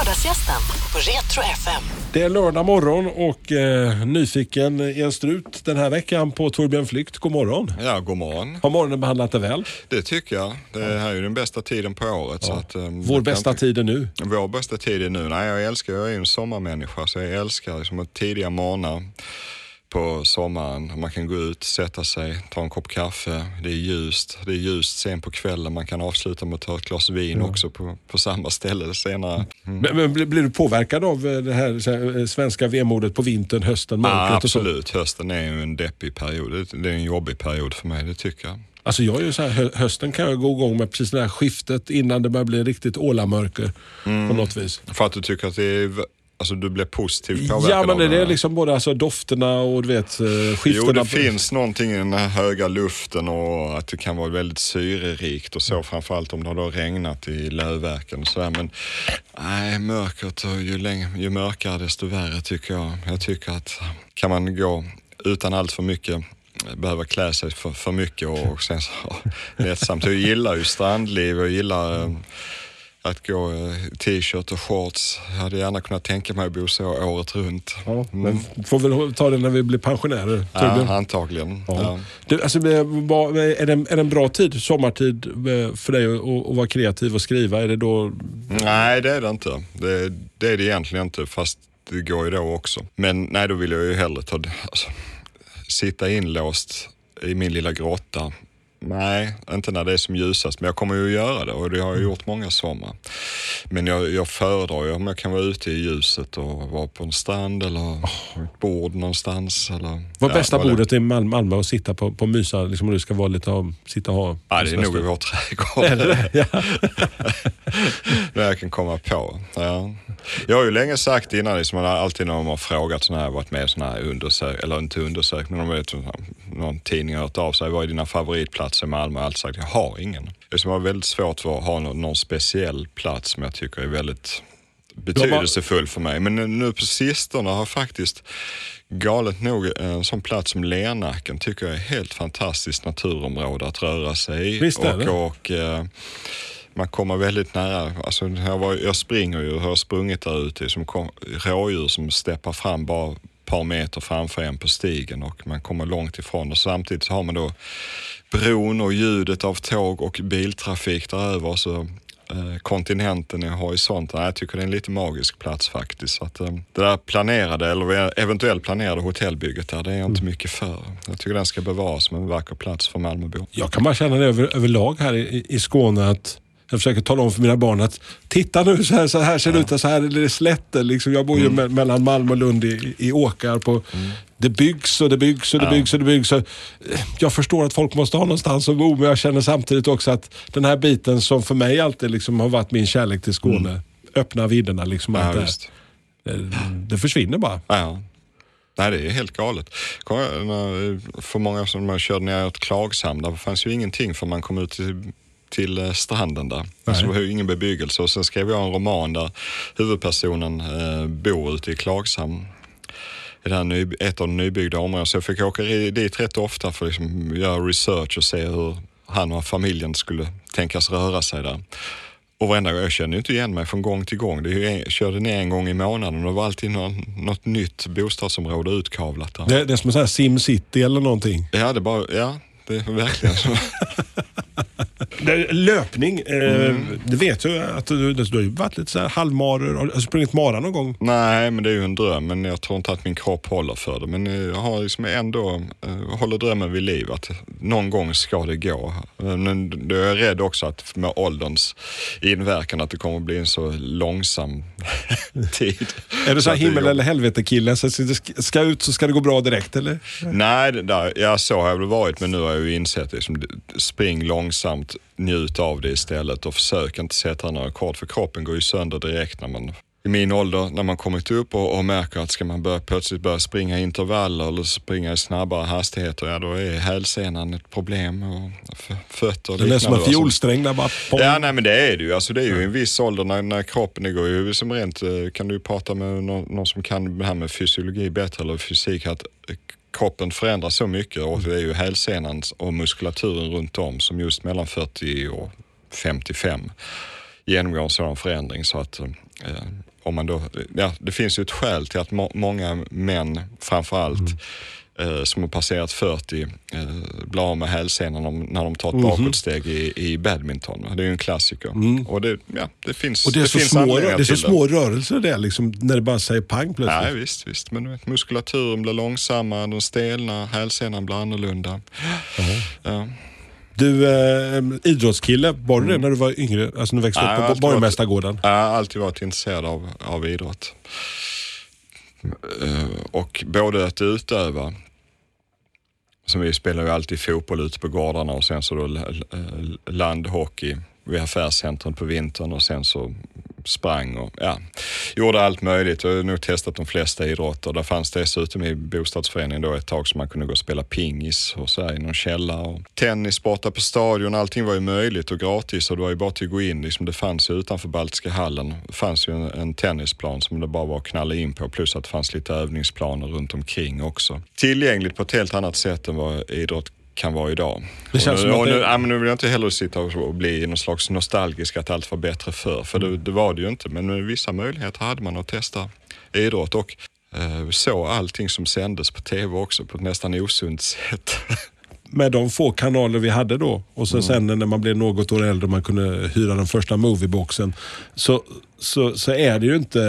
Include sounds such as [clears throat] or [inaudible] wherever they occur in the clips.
Lördagsgästen på Retro FM. Det är lördag morgon och eh, nyfiken är en strut den här veckan på Torbjörn Flykt. God morgon. Ja, god morgon. Har morgonen behandlat dig väl? Det tycker jag. Det här är ju den bästa tiden på året. Så att, um, Vår bästa inte- tid är nu. Vår bästa tid är nu. Nej, jag älskar, jag är ju en sommarmänniska så jag älskar liksom tidiga morgnar på sommaren. Man kan gå ut, sätta sig, ta en kopp kaffe. Det är ljust. Det är ljust sen på kvällen. Man kan avsluta med att ta ett glas vin också på, på samma ställe senare. Mm. Men, men blir du påverkad av eh, det här eh, svenska vemodet på vintern, hösten, mörkret Ja, absolut. Hösten är ju en deppig period. Det- är en jobbig period för mig, det tycker jag. Alltså jag är ju så här, hö- hösten kan jag gå igång med precis det här skiftet innan det börjar bli riktigt ålamörker Mm. på något vis. För att du tycker att det är, alltså du blir positivt påverkad Ja men det, det är liksom både alltså, dofterna och du vet eh, skiftena. Jo, det finns någonting i den här höga luften och att det kan vara väldigt syrerikt och så. Framförallt om det har regnat i lövverken och sådär. Men nej, mörkret och ju, längre, ju mörkare desto värre tycker jag. Jag tycker att kan man gå utan allt för mycket behöva klä sig för, för mycket och, och sen så [laughs] lättsamt. Jag gillar ju strandliv och gillar eh, att gå i t-shirt och shorts. Jag hade gärna kunnat tänka mig att bo så året runt. Ja, men får väl ta det när vi blir pensionärer. Torbjörn. Ja, antagligen. Ja. Ja. Du, alltså, eh, vad- är, det, är det en bra tid, sommartid, eh, för dig att, att vara kreativ och skriva? Är det då... Nej, det är det inte. Det, det är det egentligen inte, fast det går ju då också. Men nej, då vill jag ju hellre ta, alltså, sitta inlåst i min lilla grotta. Nej, inte när det är som ljusast, men jag kommer ju att göra det och det har jag gjort många sommar. Men jag, jag föredrar ju om jag kan vara ute i ljuset och vara på en strand eller ett bord någonstans. Eller, Vad ja, bästa vad det- bordet i Malmö, Malmö och sitta på, på mysa, liksom, och du ska vara lite av, sitta och ha... Ja, det är nog i vår trädgård. Är det det? Ja. [laughs] [laughs] kan komma på. Ja. Jag har ju länge sagt innan, liksom, alltid när de har frågat sådana här, varit med i sådana här undersökningar, eller inte undersökningar, men de vet, någon tidning har hört av sig, vad är dina favoritplatser i Malmö? Jag har alltid sagt, jag har ingen. Det har väldigt svårt för att ha någon, någon speciell plats som jag tycker är väldigt betydelsefull för mig. Men nu på sistone har faktiskt galet nog en sån plats som Lernacken tycker jag är helt fantastiskt naturområde att röra sig i. Visst är och, det. och eh, man kommer väldigt nära. Alltså, jag, var, jag springer ju har sprungit där ute som kom, rådjur som steppar fram bara ett par meter framför en på stigen och man kommer långt ifrån. Och samtidigt så har man då bron och ljudet av tåg och biltrafik där över. Så eh, kontinenten i horisonten. Jag tycker det är en lite magisk plats faktiskt. Så att, eh, det där planerade, eller eventuellt planerade hotellbygget där, det är jag inte mycket för. Jag tycker den ska bevaras som en vacker plats för Malmöbor. Jag kan bara känna det över, överlag här i, i Skåne att jag försöker tala om för mina barn att titta nu, så här, så här ser det ut. Så här är det slätter. Liksom. Jag bor ju me- mellan Malmö och Lund i, i Åkarp. Och Det byggs och det byggs och det byggs och det byggs. Och, eh, jag förstår att folk måste ha någonstans att bo, men jag känner samtidigt också att den här biten som för mig alltid liksom har varit min kärlek till Skåne, öppna vidderna. Liksom, Ja, det, det, det försvinner bara. Ja. Nej, det är helt galet. När- För många som man körde ner åt Klagshamn, där fanns ju ingenting för man kom ut till, till eh, stranden där. Alltså, det var ju ingen bebyggelse. Och sen skrev jag en roman där huvudpersonen eh, bor ute i Klagshamn. I det här ny, ett av de nybyggda områdena. Så jag fick åka dit rätt ofta för att liksom göra research och se hur han och familjen skulle tänkas röra sig där. Och varenda gång, jag kände inte igen mig från gång till gång. Det en, jag körde ner en gång i månaden och det var alltid någon, något nytt bostadsområde utkavlat där. Det, det är som en sån här SimCity eller någonting. Ja, det bara, ja, det är verkligen så. [laughs] Det- Löpning, eh, Mm. det vet jag att du, du har ju varit lite så här halvmarer. Har du sprungit mara någon gång? Nej, men det är ju en dröm. Men jag tror inte att min kropp håller för det. Men jag har liksom ändå, eh, håller drömmen vid liv. Att någon gång ska det gå. Eh, Men då är jag rädd också att med ålderns inverkan att det kommer bli en så långsam [laughs] tid. Är du så här det himmel eller helvete killen? Så det ska- ut så ska det gå bra direkt eller? Nej, det där, ja, så har jag väl varit, men nu har jag ju insett liksom, spring långsamt, njut av det istället och försök inte sätta några rekord för kroppen går ju sönder direkt när man i min ålder, när man kommit upp och, och märker att ska man börja, plötsligt börja springa intervaller eller springa i snabbare hastigheter, ja då är hälsenan ett problem och fötter och Det är som en fiolsträng där bara. Ja, nej men det är det ju. Alltså, det är ju i en viss ålder när, när kroppen, det går ju som rent, eh, kan du prata med någon, någon som kan det här med fysiologi bättre eller fysik, att eh, kroppen förändras så mycket och det är ju hälsenan och muskulaturen runt om som just mellan 40 och 55 genomgår en sådan förändring. Så att eh, om man då, ja, det finns ju ett skäl till att må, många män framförallt mm som har passerat 40 eh, blir av med hälsenan om, när de tar ett bakåtsteg i, i badminton. Det är ju en klassiker. Och det, ja, det finns, Och det är, så, finns små, det är så små rörelser där, liksom, när det bara säger pang plötsligt. Nej, visst, visst. Men vet, muskulaturen blir långsammare, den stelnar, hälsenan blir annorlunda. Ja. Du, eh, idrottskille, var du det när du var yngre? Alltså när du växte Nej, upp på Borgmästargården? Jag har alltid varit intresserad av, av idrott. Eh, och både att utöva, som vi spelar ju alltid fotboll ute på gårdarna och sen så då landhockey vid affärscentrum på vintern och sen så sprang och ja, gjorde allt möjligt. Jag har nog testat de flesta idrotter. Där fanns dessutom i bostadsföreningen då ett tag som man kunde gå och spela pingis och så här, i någon källare. Och tennis borta på stadion, allting var ju möjligt och gratis och det var ju bara till att gå in. Liksom det fanns ju utanför Baltiska hallen, det fanns ju en, en tennisplan som det bara var att knalla in på plus att det fanns lite övningsplaner runt omkring också. Tillgängligt på ett helt annat sätt än vad idrott kan vara idag. Det känns och nu, som att nu, det- ja, nu vill jag inte heller sitta och bli någon slags nostalgisk att allt var bättre förr, för Mm. det, det var det ju inte. Men vissa möjligheter hade man att testa idrott och eh, så allting som sändes på tv också på ett nästan osunt sätt. [laughs] Med de få kanaler vi hade då och så sen när man blev något år äldre och man kunde hyra den första movieboxen så, så, så är det ju inte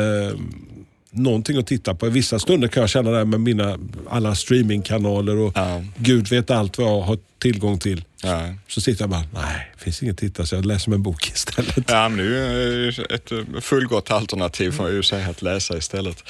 någonting att titta på. I vissa stunder kan jag känna det här med mina alla streamingkanaler och Ja. gud vet allt vad jag har tillgång till. Ja. Så sitter jag bara, nej, det finns inget att titta så jag läser med en bok [laughs] istället. Ja, men det är ju ett fullgott alternativ får man ju säga att läsa istället.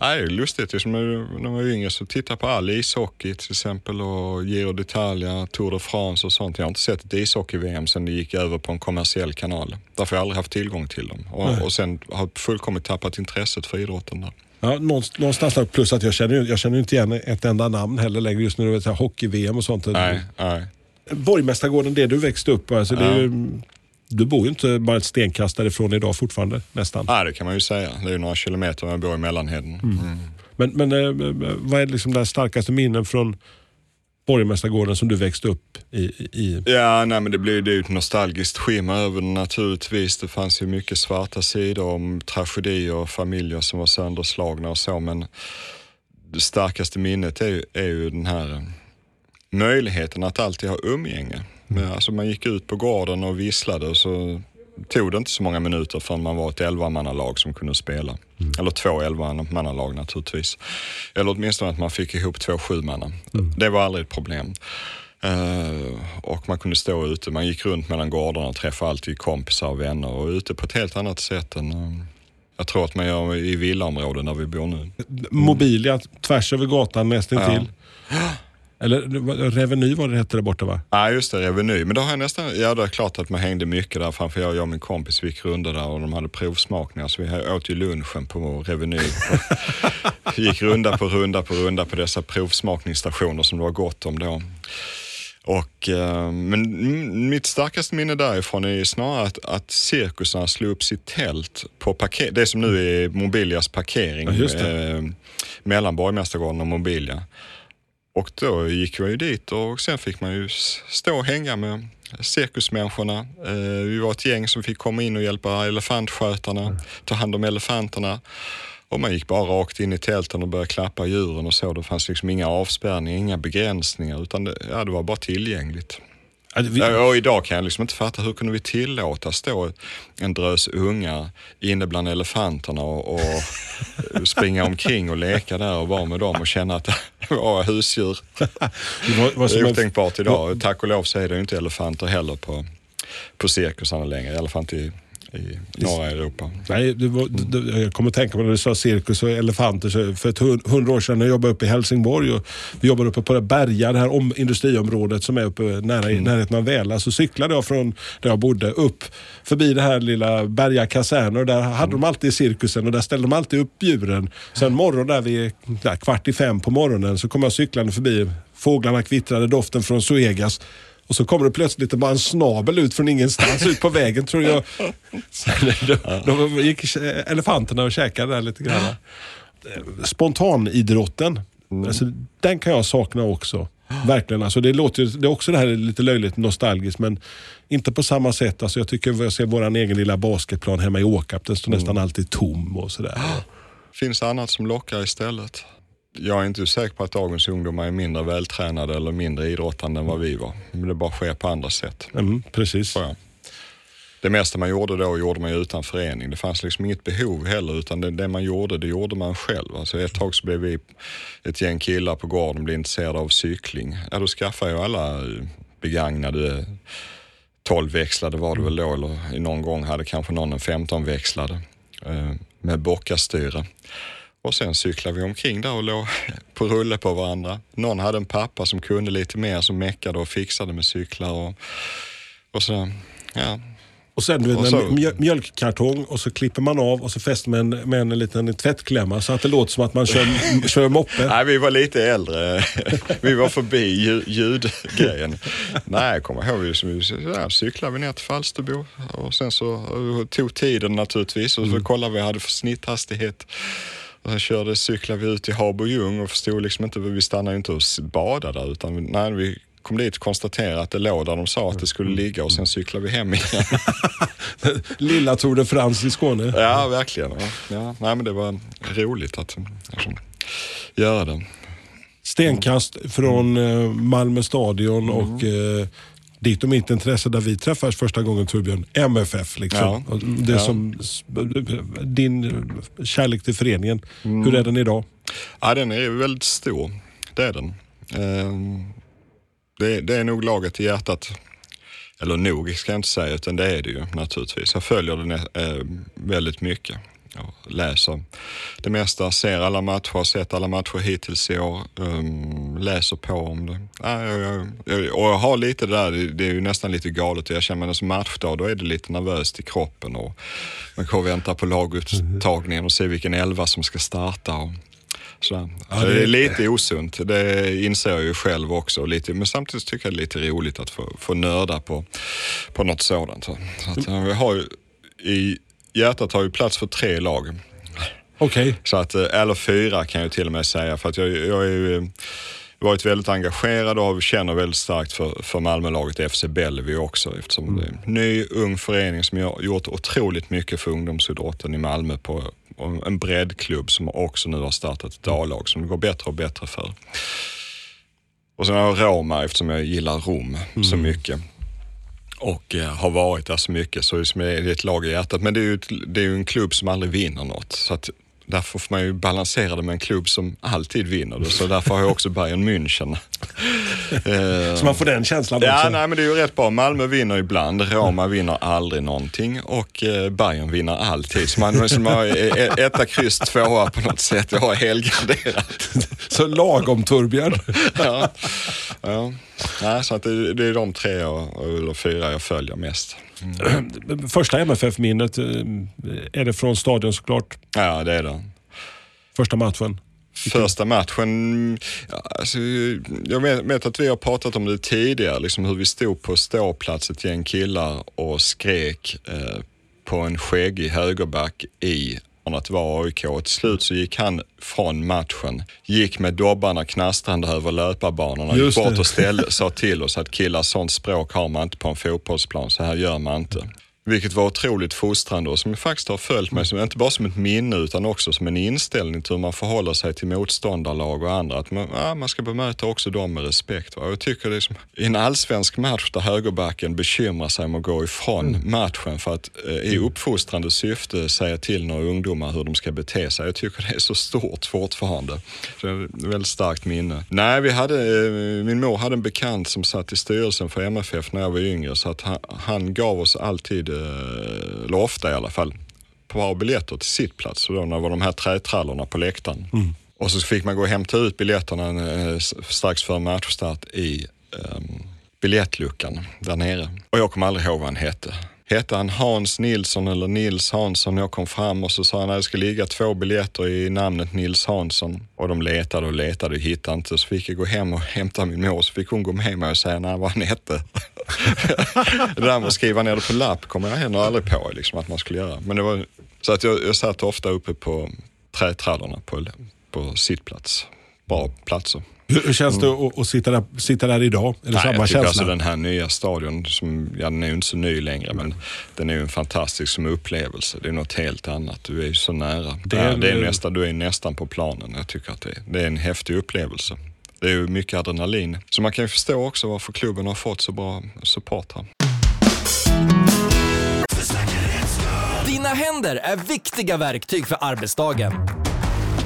Ja, det är lustigt, just när när man var yngre så titta på all ishockey till exempel och Giro d'Italia, Tour de France och sånt. Jag har inte sett ett ishockey-VM sedan det gick över på en kommersiell kanal. Därför har jag aldrig haft tillgång till dem. Och, och sen har jag fullkomligt tappat intresset för idrotten där. Ja, någonstans där, plus att jag känner, jag känner inte igen ett enda namn heller längre just här hockey-VM och sånt. Nej, nej. Borgmästargården, det du växte upp alltså det ju, du bor ju inte bara ett stenkast därifrån idag fortfarande nästan. Ja, det kan man ju säga. Det är ju några kilometer, jag bor i Mellanheden. Mm. Men, men eh, vad är liksom det starkaste minnen från Borgmästargården som du växte upp i? i? Ja, nej, men det blir det är ett nostalgiskt skimmer över naturligtvis. Det fanns ju mycket svarta sidor om tragedier och familjer som var sönderslagna och så, men det starkaste minnet är ju, är ju den här möjligheten att alltid ha umgänge. Men, alltså, man gick ut på gården och visslade och så tog det inte så många minuter förrän man var ett elvamannalag som kunde spela. Eller två elvamannalag naturligtvis. Eller åtminstone att man fick ihop två sjumanna. Det var aldrig ett problem. Eh, och man kunde stå ute, man gick runt mellan gårdarna och träffade alltid kompisar och vänner och ute på ett helt annat sätt än eh, jag tror att man gör i villaområden där vi bor nu. Mobilia tvärs över gatan nästintill. Eller Reveny var det hette där borta va? Ja, just det, Reveny. Men då har jag nästan, ja det är klart att man hängde mycket där framför jag, jag och min kompis vi gick runt där och de hade provsmakningar så vi åt ju lunchen på Reveny. [laughs] gick runda på runda på runda på dessa provsmakningsstationer som det var gott om då. Och, eh, men mitt starkaste minne därifrån är snarare att, att cirkusarna slog upp sitt tält på parker- det som nu är Mobilias parkering Ja, eh, mellan Borgmästargården och Mobilia. Och då gick man ju dit och sen fick man ju stå och hänga med cirkusmänniskorna. Eh, vi var ett gäng som fick komma in och hjälpa elefantskötarna, ta hand om elefanterna. Och man gick bara rakt in i tälten och började klappa djuren och så. Det fanns liksom inga avspärrningar, inga begränsningar utan det, ja, det var bara tillgängligt. Och idag kan jag liksom inte fatta hur kunde vi tillåta stå en drös ungar inne bland elefanterna och, och [laughs] springa omkring och leka där och vara med dem och känna att [laughs] det var husdjur. det är otänkbart idag. Tack och lov så är det ju inte elefanter heller på, på cirkusarna längre. I alla fall inte i, i norra Europa. Nej, det var, det, jag kommer att tänka på när du sa cirkus och elefanter. Så för ett hun- hundra år sedan när jag jobbade uppe i Helsingborg och vi jobbade uppe på det Berga, det här om, industriområdet som är uppe nära, i närheten av Väla. Så cyklade jag från där jag bodde upp förbi det här lilla Berga kaserner. Där hade de alltid cirkusen och där ställde de alltid upp djuren. Sen morgon där vid där, kvart i fem på morgonen så kom jag cyklande förbi. Fåglarna kvittrade, doften från Suegas. Och så kommer det plötsligt bara en snabel ut från ingenstans ut på vägen tror jag. Då, då gick elefanterna och käkade där lite grann. Spontanidrotten. Alltså, den kan jag sakna också. Verkligen. Alltså, det, låter, det är också det här lite löjligt nostalgiskt men inte på samma sätt. Alltså, jag tycker jag ser vår egen lilla basketplan hemma i Åkarp. Den står nästan alltid tom och sådär. Finns annat som lockar istället? Jag är inte säker på att dagens ungdomar är mindre vältränade eller mindre idrottande än vad vi var. Men det bara sker på andra sätt. Mm, precis. Det mesta man gjorde då gjorde man ju utan förening. Det fanns liksom inget behov heller utan det, det man gjorde, det gjorde man själv. Alltså ett tag så blev vi ett gäng killar på gården blev intresserade av cykling. Ja, då skaffade jag alla eh, begagnade 12-växlade var det väl då, eller någon gång hade kanske någon en 15-växlade eh, med bockastyre. Och sen cyklade vi omkring där och låg på rulle på varandra. Någon hade en pappa som kunde lite mer, som meckade och fixade med cyklar och, och så. Ja, Och sen du vet, Och så- en mjö- mjölkkartong och så klipper man av och så fäster man med en, med en liten tvättklämma så att det låter som att man kör, [laughs] kör moppe. Nej, vi var lite äldre. vi var förbi ljud, ljudgrejen. Nej, jag kommer ihåg, vi så- cyklade vi ner till Falsterbo och sen så eh, tog tiden naturligtvis och så kollade vi vad vi hade för snitthastighet. Sen körde, cyklade vi ut till Habojung och förstod liksom inte, vi stannade ju inte och badade där utan nej, vi kom dit och konstaterade att det låg där de sa att det skulle ligga och sen cyklade vi hem igen. [laughs] Lilla Tour de France i Skåne. ja, verkligen. Ja. Ja, nej, men det var roligt att liksom, göra det. Stenkast från eh, Malmö stadion och eh, ditt och mitt intresse där vi träffades första gången Torbjörn, MFF. Liksom. Ja. Det Ja. som, din kärlek till föreningen, hur är den idag? Ja, den är väldigt stor. Det är den. Ehm, Det, det är nog laget i hjärtat. Eller nog ska jag inte säga, utan det är det ju naturligtvis. Jag följer den eh, väldigt mycket. Jag läser det mesta, ser alla matcher, har sett alla matcher hittills i år. ehm, läser på om det. Ja, jag, jag, jag, och jag har lite det där, det, är ju nästan lite galet. Jag känner mig som matchdag, då är det lite nervöst i kroppen. Och man går och väntar på laguttagningen och ser vilken elva som ska starta. Och, så, Ja, det- är lite osunt, det inser jag ju själv också. Lite, men samtidigt tycker jag det är lite roligt att få, få nörda på, på något sådant. Så att, eh, vi har ju, I hjärtat har ju plats för tre lag. Okej, Så att, eh, eller fyra kan jag till och med säga. För att jag, jag har ju eh, varit väldigt engagerad och känner väldigt starkt för, för Malmölaget FC Bellevue också. Eftersom det är en ny, ung förening som har gjort otroligt mycket för ungdomsidrotten i Malmö på en breddklubb som också nu har startat ett A-lag som det går bättre och bättre för. Och sen har jag Roma eftersom jag gillar Rom så mycket. Och eh, har varit där så mycket så det är ett lag i hjärtat. Men det är, ju ett, det är ju en klubb som aldrig vinner något. Så att därför får man ju balansera det med en klubb som alltid vinner det. Så därför har jag också Bayern München. [laughs] Eh, så man får den känslan Ja, också. nej, men det är ju rätt bra. Malmö vinner ibland, Roma vinner aldrig någonting och eh, Bayern vinner alltid. Så man som har eh, etta, kryss, tvåa på något sätt. Jag har helgarderat. [laughs] Så lagom Torbjörn. [laughs] ja. Ja. Nej, så att det, det är de tre jag, eller fyra jag följer mest. [clears throat] Första MFF-minnet, eh, är det från stadion såklart? Ja, det är det. Första matchen? Första matchen, ja, alltså, jag vet, vet att vi har pratat om det tidigare, liksom hur vi stod på ståplats ett gäng killar och skrek eh, på en skäggig högerback i att vara AIK. Och till slut så gick han från matchen, gick med dobbarna knastrande över löparbanorna, gick Just bort det. och ställde, sa [laughs] till oss att killar, sånt språk har man inte på en fotbollsplan, så här gör man inte. Vilket var otroligt fostrande och som faktiskt har följt mig, som, inte bara som ett minne utan också som en inställning till hur man förhåller sig till motståndarlag och andra. Att man, ja, man ska bemöta också dem med respekt. Va? Jag tycker det är som, i en allsvensk match där högerbacken bekymrar sig om att gå ifrån matchen för att eh, i uppfostrande syfte säga till några ungdomar hur de ska bete sig. Jag tycker det är så stort fortfarande. Så det är ett väldigt starkt minne. Nej, vi hade, eh, min mor hade en bekant som satt i styrelsen för MFF när jag var yngre så att han, han gav oss alltid, eller ofta i alla fall, bra biljetter till sittplats. Så då var de här trätrallorna på läktaren. Och så fick man gå och hämta ut biljetterna eh, strax före matchstart i ehm, biljettluckan där nere. Och jag kommer aldrig ihåg vad han hette. Hette han Hans Nilsson eller Nils Hansson? Jag kom fram och så sa han att det ska ligga två biljetter i namnet Nils Hansson. Och de letade och letade och hittade inte. Så fick jag gå hem och hämta min mor. Så fick hon gå med mig och säga nej, vad han hette. [laughs] det där med att skriva ner det på lapp kommer jag heller aldrig på liksom, att man skulle göra. Men det var, så att jag, jag satt ofta uppe på trätrallorna på, på sittplats bra platser. Hur, hur känns det att, att sitta, där, sitta där idag? Är det Nej, samma jag tycker känsla? alltså den här nya stadion, som, ja, den är ju inte så ny längre, men den är ju en fantastisk som upplevelse. Det är något helt annat. Du är ju så nära. Det är är, det är nästan, du är nästan på planen. Jag tycker att det, det är en häftig upplevelse. Det är ju mycket adrenalin. Så man kan ju förstå också varför klubben har fått så bra support här. Dina händer är viktiga verktyg för arbetsdagen.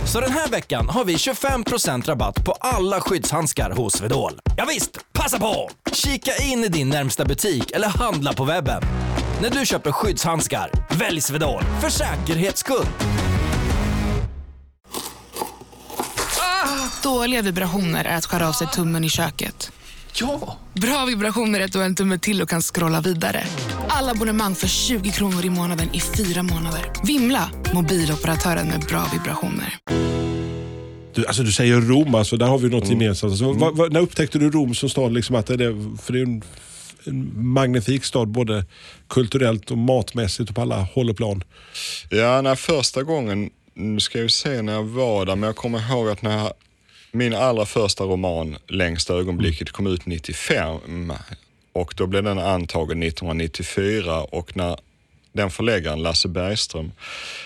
Så den här veckan har vi 25% rabatt på alla skyddshandskar hos Swedol. Ja visst, passa på! Kika in i din närmsta butik eller handla på webben. När du köper skyddshandskar, välj Swedol för säkerhets skull. Ah, dåliga vibrationer är att skära av sig tummen i köket. Ja! Bra vibrationer är att du har en tumme till och kan scrolla vidare. Alla abonnemang för 20 kronor i månaden i fyra månader. Vimla! Mobiloperatören med bra vibrationer. Du, alltså du säger Rom, alltså, där har vi något Mm. gemensamt. Så, vad- vad- när upptäckte du Rom som stad? Liksom att det är, för det är en, en magnifik stad både kulturellt och matmässigt och på alla håll och plan. Ja, när första gången, nu ska vi se när jag var där, men jag kommer ihåg att när jag, min allra första roman, Längsta ögonblicket, kom ut 95 och då blev den antagen 1994 och när den förläggaren, Lasse Bergström,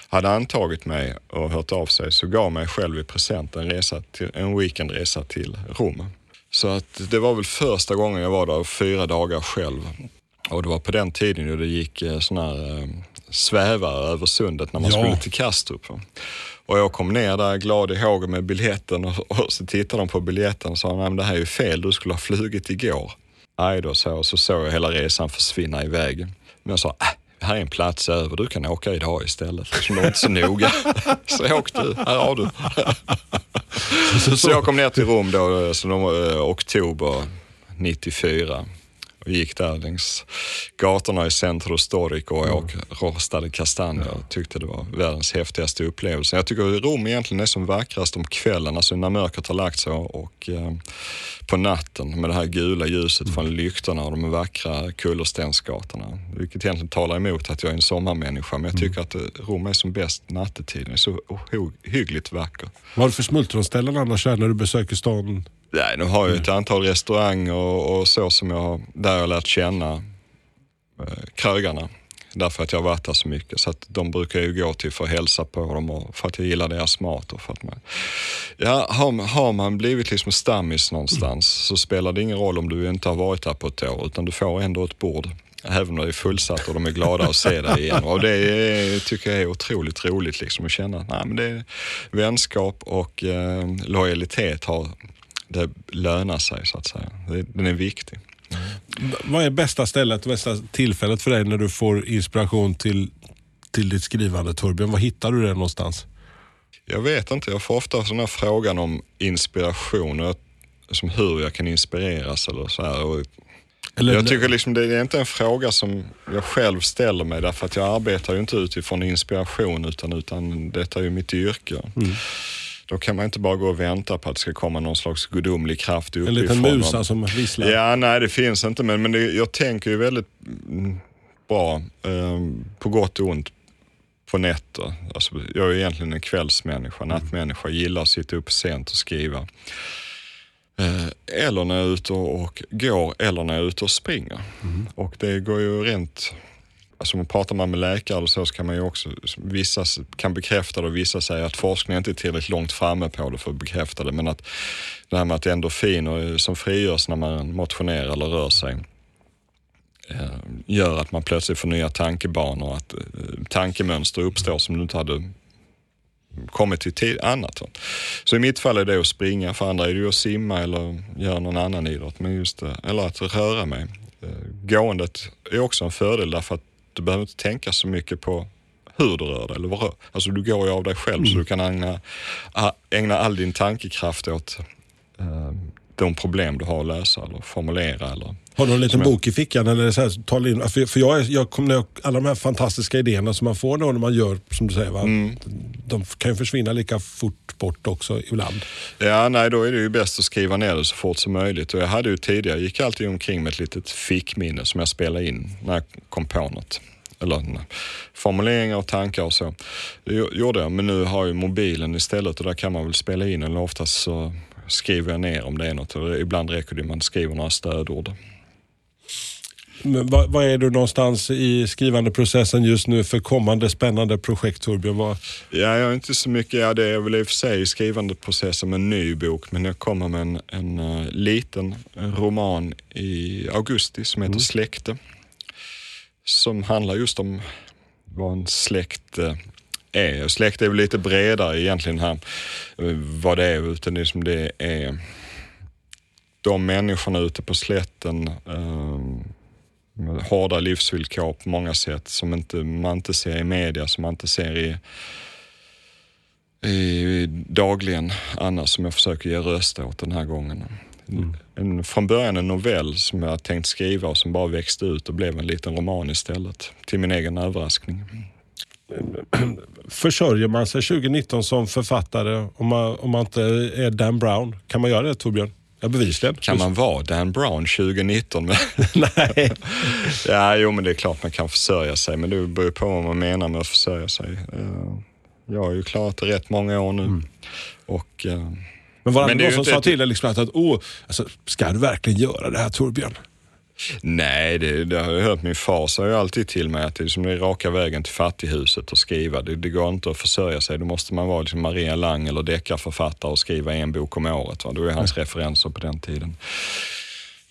hade antagit mig och hört av sig så gav mig själv i present en, resa till, en weekendresa till Rom. Så att det var väl första gången jag var där fyra dagar själv. Och det var på den tiden ju det gick eh, såna här eh, svävare över sundet när man Ja. skulle till Kastrup. Och jag kom ner där glad i hågen med biljetten och, och så tittade de på biljetten och sa, nej men det här är ju fel, du skulle ha flugit igår. Aj då, så, så såg jag hela resan försvinna iväg. Men jag sa, äh, här är en plats över, du kan åka idag istället. Liksom, det var inte så noga. [laughs] så åk du, här har du. Så jag kom ner till Rom då, så de, eh, oktober 94 och gick där längs gatorna i Centro Storico och åt rostade kastanjer och tyckte det var världens häftigaste upplevelse. Jag tycker Rom egentligen är som vackrast om kvällen, alltså när mörkret har lagt sig och eh, på natten med det här gula ljuset från lyktorna och de vackra kullerstensgatorna. Vilket egentligen talar emot att jag är en sommarmänniska, men jag tycker att eh, Rom är som bäst nattetid. Den är så ohyggligt vacker. Vad har du för smultronställen annars när du besöker stan? Nej, nu har jag ett antal restauranger och, och så som jag, där jag lärt känna eh, krögarna. Därför att jag har varit där så mycket. Så att de brukar ju gå till för att hälsa på dem och för att jag gillar deras mat. Och för att man, ja, har, har man blivit liksom stammis någonstans så spelar det ingen roll om du inte har varit där på ett år utan du får ändå ett bord. Även om det är fullsatt och de är glada att se dig [laughs] igen. Och det är, tycker jag är otroligt roligt liksom att känna att nej, men det är vänskap och eh, lojalitet har, det lönar sig så att säga. Det, den är viktig. Vad är bästa stället, bästa tillfället för dig när du får inspiration till, till ditt skrivande Torbjörn? Var hittar du det någonstans? Jag vet inte, jag får ofta sån här frågan om inspiration och som hur jag kan inspireras eller så här. Och Eller, jag tycker liksom det är inte en fråga som jag själv ställer mig därför att jag arbetar ju inte utifrån inspiration utan, utan detta är ju mitt yrke. Då kan man inte bara gå och vänta på att det ska komma någon slags gudomlig kraft en uppifrån. liten och- musa som visslar. Ja, nej det finns inte men, men det, jag tänker ju väldigt mm, bra, eh, på gott och ont, på nätter. Alltså, jag är egentligen en kvällsmänniska, nattmänniska, gillar att sitta upp sent och skriva. Eh, eller när jag är ute och, går eller när jag är ute och springer. Och det går ju rent Alltså man pratar man med läkare och så, så kan man ju också, vissa kan bekräfta det och vissa säger att forskningen inte är tillräckligt långt framme på det för att bekräfta det. Men att det här med att endorfiner eh, som frigörs när man motionerar eller rör sig eh, gör att man plötsligt får nya tankebanor, att eh, tankemönster uppstår som du inte hade kommit till tid, annat. Så i mitt fall är det att springa, för andra är det ju att simma eller göra någon annan idrott. Men just det, eller att röra mig. Gåendet är också en fördel därför att du behöver inte tänka så mycket på hur du rör dig. Eller vad rör. Alltså du går ju av dig själv så du kan ägna, ägna all din tankekraft åt eh, de problem du har att lösa eller formulera. Eller, Har du en liten bok i fickan? Eller så här, tala in, för för jag, jag kommer alla de här fantastiska idéerna som man får då när man gör, som du säger, va? Mm. de kan ju försvinna lika fort bort också ibland. Ja, nej, då är det ju bäst att skriva ner det så fort som möjligt. Och jag hade ju tidigare, gick alltid omkring med ett litet fickminne som jag spelade in när jag kom på något. eller formuleringar och tankar och så. Det gjorde jag, men nu har jag mobilen istället och där kan man väl spela in eller oftast så skriver jag ner om det är något. Ibland räcker det man skriver några stödord. Men vad, vad, är du någonstans i skrivandeprocessen just nu för kommande spännande projekt Torbjörn? Vad... Ja, jag är inte så mycket, ja det är väl i och för sig i skrivandeprocessen med en ny bok, men jag kommer med en, en uh, liten roman i augusti som heter mm. Släkte. Som handlar just om vad en släkt uh, är. Släkt är väl lite bredare egentligen här, eh, vad det är, utan det, det är de människorna ute på slätten eh, hårda livsvillkor på många sätt som inte, man inte ser i media, som man inte ser i, i dagligen annars som jag försöker ge röst åt den här gången. Mm. En, från början en novell som jag tänkt skriva och som bara växte ut och blev en liten roman istället. Till min egen överraskning. [clears throat] Försörjer man sig 2019 som författare om man, om man inte är Dan Brown? Kan man göra det Torbjörn? Ja, bevisligen. Kan man vara Dan Brown 2019? [laughs] Nej. ja, jo, men det är klart man kan försörja sig, men det beror på vad man menar med att försörja sig. Eh, jag har ju klarat det rätt många år nu. Mm. Och, eh, men var det någon som sa till dig liksom att, att oh, alltså, ska du verkligen göra det här Torbjörn? Nej, det, det har jag hört. Min far sa ju alltid till mig att det är, som det är raka vägen till fattighuset och skriva. Det, det går inte att försörja sig. Då måste man vara liksom Maria Lang eller deckarförfattare och skriva en bok om året. Va? Då är hans mm. referenser på den tiden.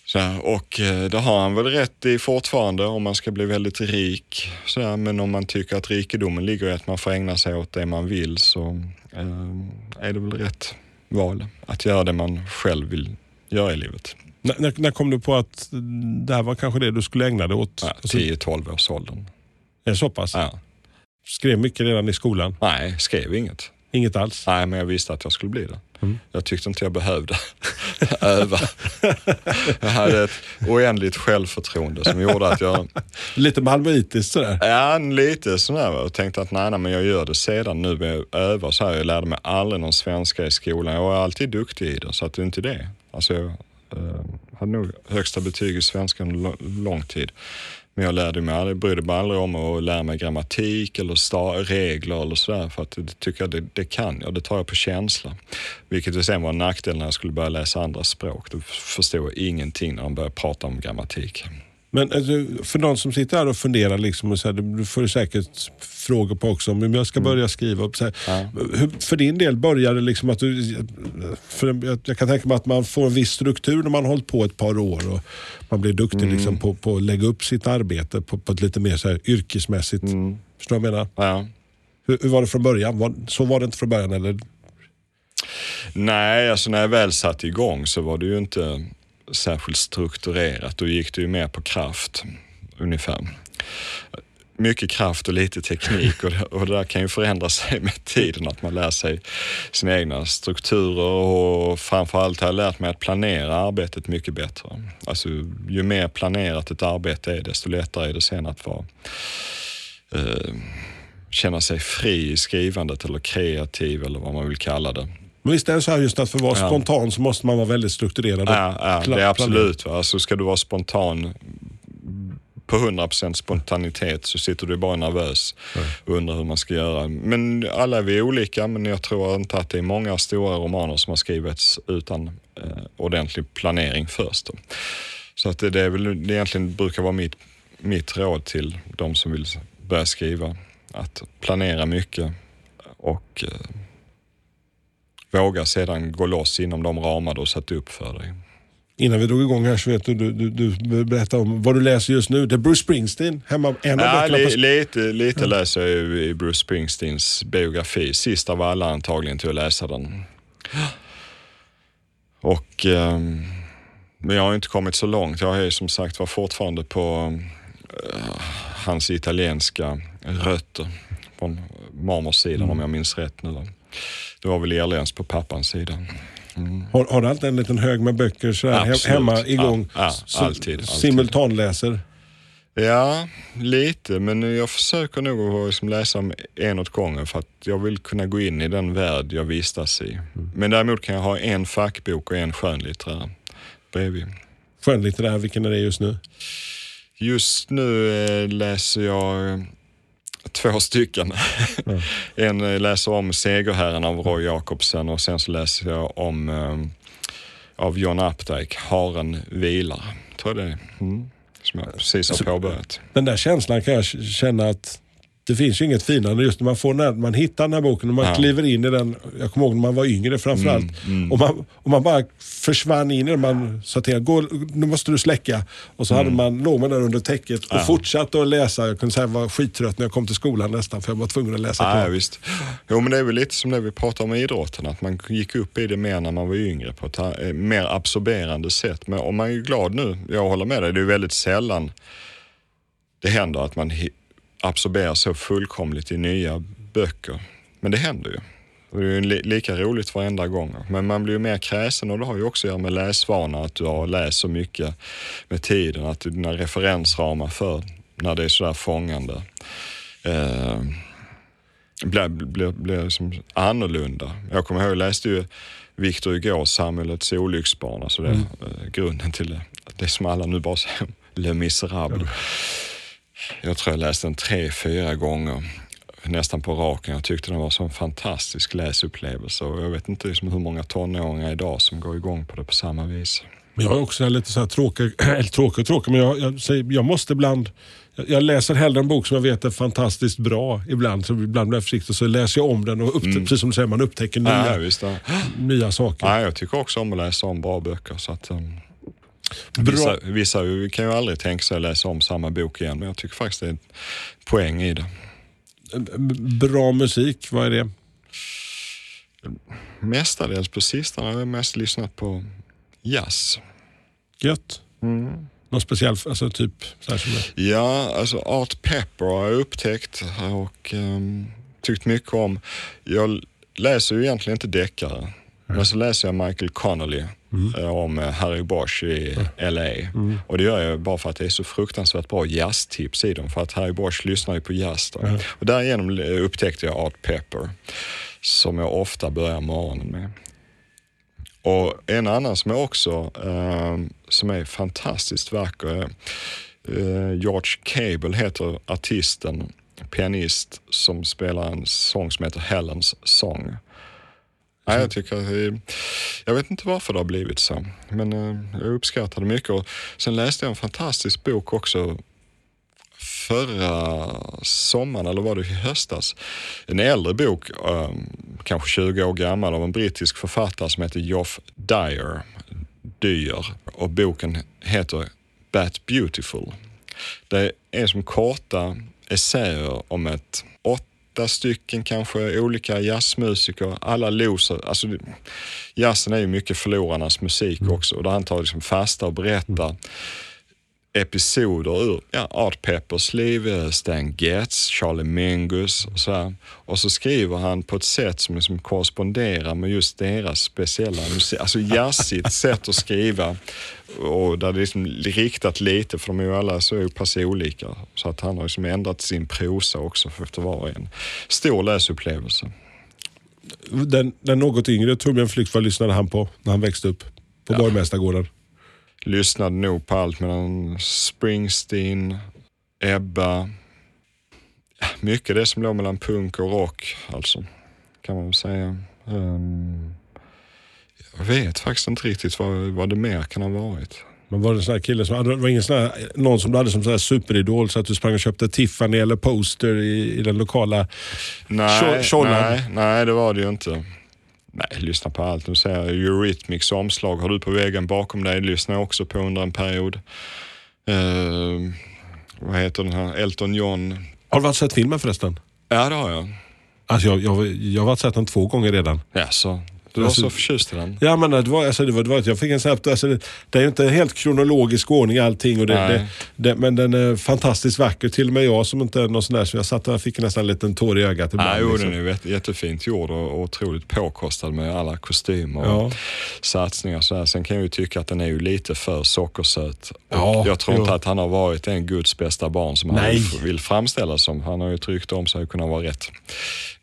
Så, och eh, det har han väl rätt i fortfarande om man ska bli väldigt rik. Så, men om man tycker att rikedomen ligger i att man får ägna sig åt det man vill så eh, är det väl rätt val att göra det man själv vill göra i livet. När, när, kom du på att det här var kanske det du skulle ägna dig åt? Ja, 10-12 års åldern. Är det så pass? Ja. Skrev mycket redan i skolan? Nej, skrev inget. Inget alls? Nej, men jag visste att jag skulle bli det. Mm. Jag tyckte inte jag behövde [laughs] öva. jag hade ett oändligt självförtroende som gjorde att jag... Lite malmöitiskt sådär? Ja, lite sådär. Jag tänkte att nej, nej, men jag gör det sedan nu med att öva. Så här, jag lärde mig aldrig någon svenska i skolan. Jag var alltid duktig i det, så att det är inte det. Alltså, jag Eh, hade nog högsta betyg i svenska under lång tid. Men jag lärde mig aldrig, brydde mig aldrig om att lära mig grammatik eller regler eller sådär för att det tycker jag det, det, kan jag, det tar jag på känsla. Vilket sen var en nackdel när jag skulle börja läsa andra språk. Då förstod jag ingenting när de började prata om grammatik. Men alltså, för någon som sitter här och funderar, liksom, och så här, du får säkert frågor på också om jag ska mm. börja skriva. Så här, ja. hur, för din del började det liksom att du... För jag, jag kan tänka mig att man får en viss struktur när man har hållit på ett par år och man blir duktig mm. liksom, på, på att lägga upp sitt arbete på, på ett lite mer så här, yrkesmässigt. Mm. Förstår du vad jag menar? Ja. Hur, hur, var det från början? Var, så var det inte från början eller? Nej, alltså när jag väl satte igång så var det ju inte särskilt strukturerat. Då gick det ju mer på kraft ungefär. Mycket kraft och lite teknik och det, och det där kan ju förändra sig med tiden, att man lär sig sina egna strukturer och framförallt har jag lärt mig att planera arbetet mycket bättre. Alltså ju mer planerat ett arbete är, desto lättare är det sen att vara eh, känna sig fri i skrivandet eller kreativ eller vad man vill kalla det. Men visst är det så här just att för att vara ja. spontan så måste man vara väldigt strukturerad. Ja, ja det är absolut. Alltså ska du vara spontan på 100% spontanitet så sitter du bara nervös och undrar hur man ska göra. Men alla är vi olika, men jag tror inte att det är många stora romaner som har skrivits utan eh, ordentlig planering först. Så att det, det är väl det egentligen brukar vara mitt, mitt råd till de som vill börja skriva. Att planera mycket och eh, våga sedan gå loss inom de ramar du har satt upp för dig. Innan vi drog igång här så vet du, du, du, du berätta om vad du läser just nu. Det är Bruce Springsteen, hemma, en av ja, li, Lite, lite ja. läser jag i Bruce Springsteens biografi. Sist av alla antagligen till att läsa den. Och, um, men jag har inte kommit så långt. Jag är som sagt var fortfarande på uh, hans italienska rötter. Från mormors sidan mm. om jag minns rätt nu. Det var väl irländskt på pappans sida. Mm. Har, har, du alltid en liten hög med böcker sådär, hemma igång? Ja, ja, alltid, alltid. Simultanläser? Ja, lite. Men jag försöker nog att liksom läsa en åt gången för att jag vill kunna gå in i den värld jag vistas i. Mm. Men däremot kan jag ha en fackbok och en skönlitterär bredvid. Skönlitterär, vilken är det just nu? Just nu eh, läser jag två stycken. [laughs] en eh, läser om Segerherren av Roy Jacobsen och sen så läser jag om eh, av John Updike, Haren vilar. Tror jag det är. Mm. Som jag precis har påbörjat. Den där känslan kan jag känna att det finns ju inget finare just när man, får när, man hittar den här boken och man Ja. kliver in i den. Jag kommer ihåg när man var yngre framförallt. Mm, Och, man, och man bara försvann in i den. Man sa till Gå, nu måste du släcka. Och så hade man, låg man där under täcket och Mm. Ja. fortsatte att läsa. Jag kunde säga jag var skittrött när jag kom till skolan nästan för jag var tvungen att läsa Ja, klart. ja, visst. Jo, men det är väl lite som det vi pratar om i idrotten, att man gick upp i det mer när man var yngre på ett eh, mer absorberande sätt. Men om man är glad nu, jag håller med dig, det är väldigt sällan det händer att man absorberar så fullkomligt i nya böcker. Men det händer ju. Och det är ju li- lika roligt varenda gång. Men man blir ju mer kräsen och det har ju också att göra med läsvana, att du har läst så mycket med tiden, att dina referensramar för när det är sådär fångande eh, blir, blir, blir liksom annorlunda. Jag kommer ihåg, jag läste ju Victor Hugo, Samhällets olycksbarn, alltså det, eh, grunden till det. Det som alla nu bara säger, [laughs] Le Miserable. Jag tror jag läste den tre, fyra gånger nästan på raken. Jag tyckte den var så en fantastisk läsupplevelse och jag vet inte liksom hur många tonåringar idag som går igång på det på samma vis. Men jag är också lite så här tråkig, [clears throat] eller tråkig och tråkig, men jag, jag, säger, jag måste ibland jag, läser hellre en bok som jag vet är fantastiskt bra ibland. Så ibland blir jag försiktig så läser jag om den och upptä- precis som du säger, man upptäcker nya, Mm. Ja. nya saker. Ja, jag tycker också om att läsa om bra böcker. Så att, um, Bra. vissa, vissa kan ju aldrig tänka sig att läsa om samma bok igen, men jag tycker faktiskt det är en poäng i det. Bra musik, vad är det? Mestadels på sistone har jag mest lyssnat på jazz. Gött? Mm. Någon speciell, alltså typ det. Ja, alltså Art Pepper har jag upptäckt och um, tyckt mycket om. Jag läser ju egentligen inte deckare, men så läser jag Michael Connolly eh, om eh, Harry Bosch i LA. Och det gör jag bara för att det är så fruktansvärt bra jazztips i dem, för att Harry Bosch lyssnar ju på jazz. Då. Och därigenom upptäckte jag Art Pepper, som jag ofta börjar morgonen med. Och en annan som är också eh, som är fantastiskt vacker eh, George Cable heter artisten, pianist som spelar en sång som heter Helens sång. Nej, jag, tycker, att det- jag vet inte varför det har blivit så, men eh, jag uppskattar det mycket. Och sen läste jag en fantastisk bok också förra sommaren, eller var det i höstas? En äldre bok, ehm, kanske 20 år gammal, av en brittisk författare som heter Geoff Dyer. Dyer. Och boken heter Bat Beautiful. Det är som korta essäer om ett åtta stycken kanske olika jazzmusiker. Alla loser. Alltså, jazzen är ju mycket förlorarnas musik också. Och där han tar liksom fasta och berättar episoder ur ja, Art Peppers liv, eh, Stan Getz, Charlie Mingus och så här. Och så skriver han på ett sätt som liksom korresponderar med just deras speciella musik. Alltså jazzigt [laughs] sätt att skriva och där det är liksom riktat lite, för de är ju alla så pass olika. Så att han har liksom ändrat sin prosa också för efter var och en. Stor läsupplevelse. Den, den något yngre Torbjörn Flykt, vad lyssnade han på när han växte upp? På Ja. Borgmästargården? Lyssnade nog på allt mellan Springsteen, Ebba, mycket det som låg mellan punk och rock alltså, kan man väl säga. Ehm, jag vet faktiskt inte riktigt vad, vad det mer kan ha varit. Men var det en sån här kille som, hade- var ingen sån här, någon som du hade som sån här superidol så att du sprang och köpte Tiffany eller poster i, i den lokala Nej, Tjollan. nej, nej, det var det ju inte. Nej, lyssna på allt. Säger jag Eurythmics omslag har du på väggen bakom dig. Lyssnar också på under en period. Ehm, vad heter den här? Elton John. Har du varit sett filmen förresten? Ja, det har jag. Alltså jag, jag, jag har varit sett den två gånger redan. Ja, så. Du var Alltså- så förtjust i den? Ja men det var, alltså, det var, det var, jag fick en snabbt, alltså, det, det är ju inte helt kronologisk ordning allting. Och det, Nej. det, men den är fantastiskt vacker. Till och med jag som inte är någon sån där, så jag satt och fick nästan en liten tår i ögat ibland. Ja, jo, liksom. den är jätte- jättefint gjord och och otroligt påkostad med alla kostymer och Ja. satsningar. Så här. Sen kan jag ju tycka att den är ju lite för sockersöt. Och Ja, jag tror inte jo. att han har varit en Guds bästa barn som han Nej. vill, vill framställas som. Han har ju ett rykte om sig att kunna vara rätt,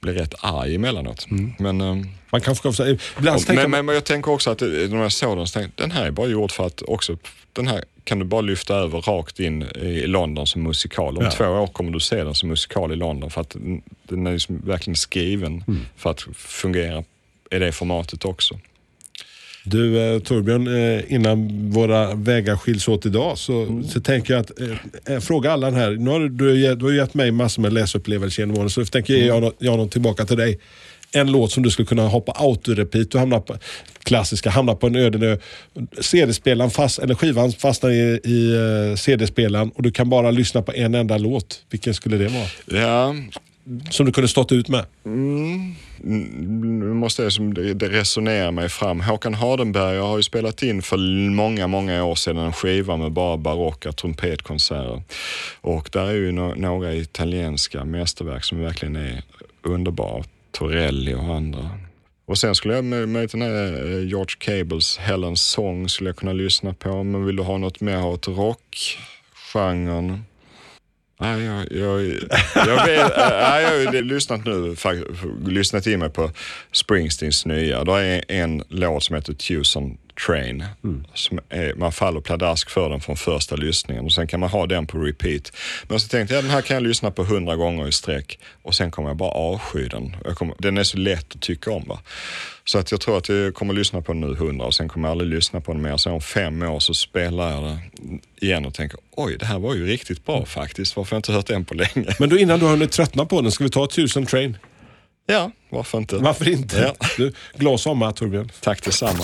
bli rätt arg emellanåt. Men, ehm, Man kanske ska, ibland tänker men, man, men, jag tänker också att eh, när jag såg den så tänkte den här är bara gjord för att också den här kan du bara lyfta över rakt in i London som musikal. Om Ja. två år kommer du se den som musikal i London för att den är liksom verkligen skriven Mm. för att fungera i det formatet också. Du eh, Torbjörn, eh, innan våra vägar skiljs åt idag så, Mm. så tänker jag att eh, eh, fråga Allan här. Nu har du, du, du har gett mig massor med läsupplevelser genom åren så jag tänker Mm. jag, nå- jag någon tillbaka till dig. En låt som du skulle kunna hoppa auto-repeat. Du hamnar på, klassiska, hamnar på en öde ö. CD-spelaren fast, eller skivan fastnar i, i eh, CD-spelaren och du kan bara lyssna på en enda låt. Vilken skulle det vara? Ja, Som du kunde stått ut med? Mm, nu måste jag som det, resonerar mig fram. Håkan Hardenberg har ju spelat in för många, många år sedan en skiva med bara barocka trumpetkonserter. Och där är ju no några italienska mästerverk som verkligen är underbara. Torelli och andra. Och sen skulle jag med, med den här eh, George Cables Helen's Song skulle jag kunna lyssna på. Men vill du ha något mer åt rockgenren? Nej, jag, jag, jag, vet, nej, jag har ju lyssnat nu, lyssnat in mig på Springsteens nya. Det är en låt som heter Tusen Train. Som är, man faller pladask för den från första lyssningen och sen kan man ha den på repeat. Men så tänkte jag den här kan jag lyssna på hundra gånger i sträck och sen kommer jag bara avsky den. Kommer, den är så lätt att tycka om. Va? Så att jag tror att jag kommer lyssna på den nu hundra och sen kommer jag aldrig lyssna på den mer. Sen om fem år så spelar jag det igen och tänker oj, det här var ju riktigt bra faktiskt. Varför har jag inte hört den på länge? Men då innan du har hunnit tröttna på den, ska vi ta Tusen Train? Ja, varför inte? Varför inte? Ja. Du, glad sommar Torbjörn. Tack detsamma.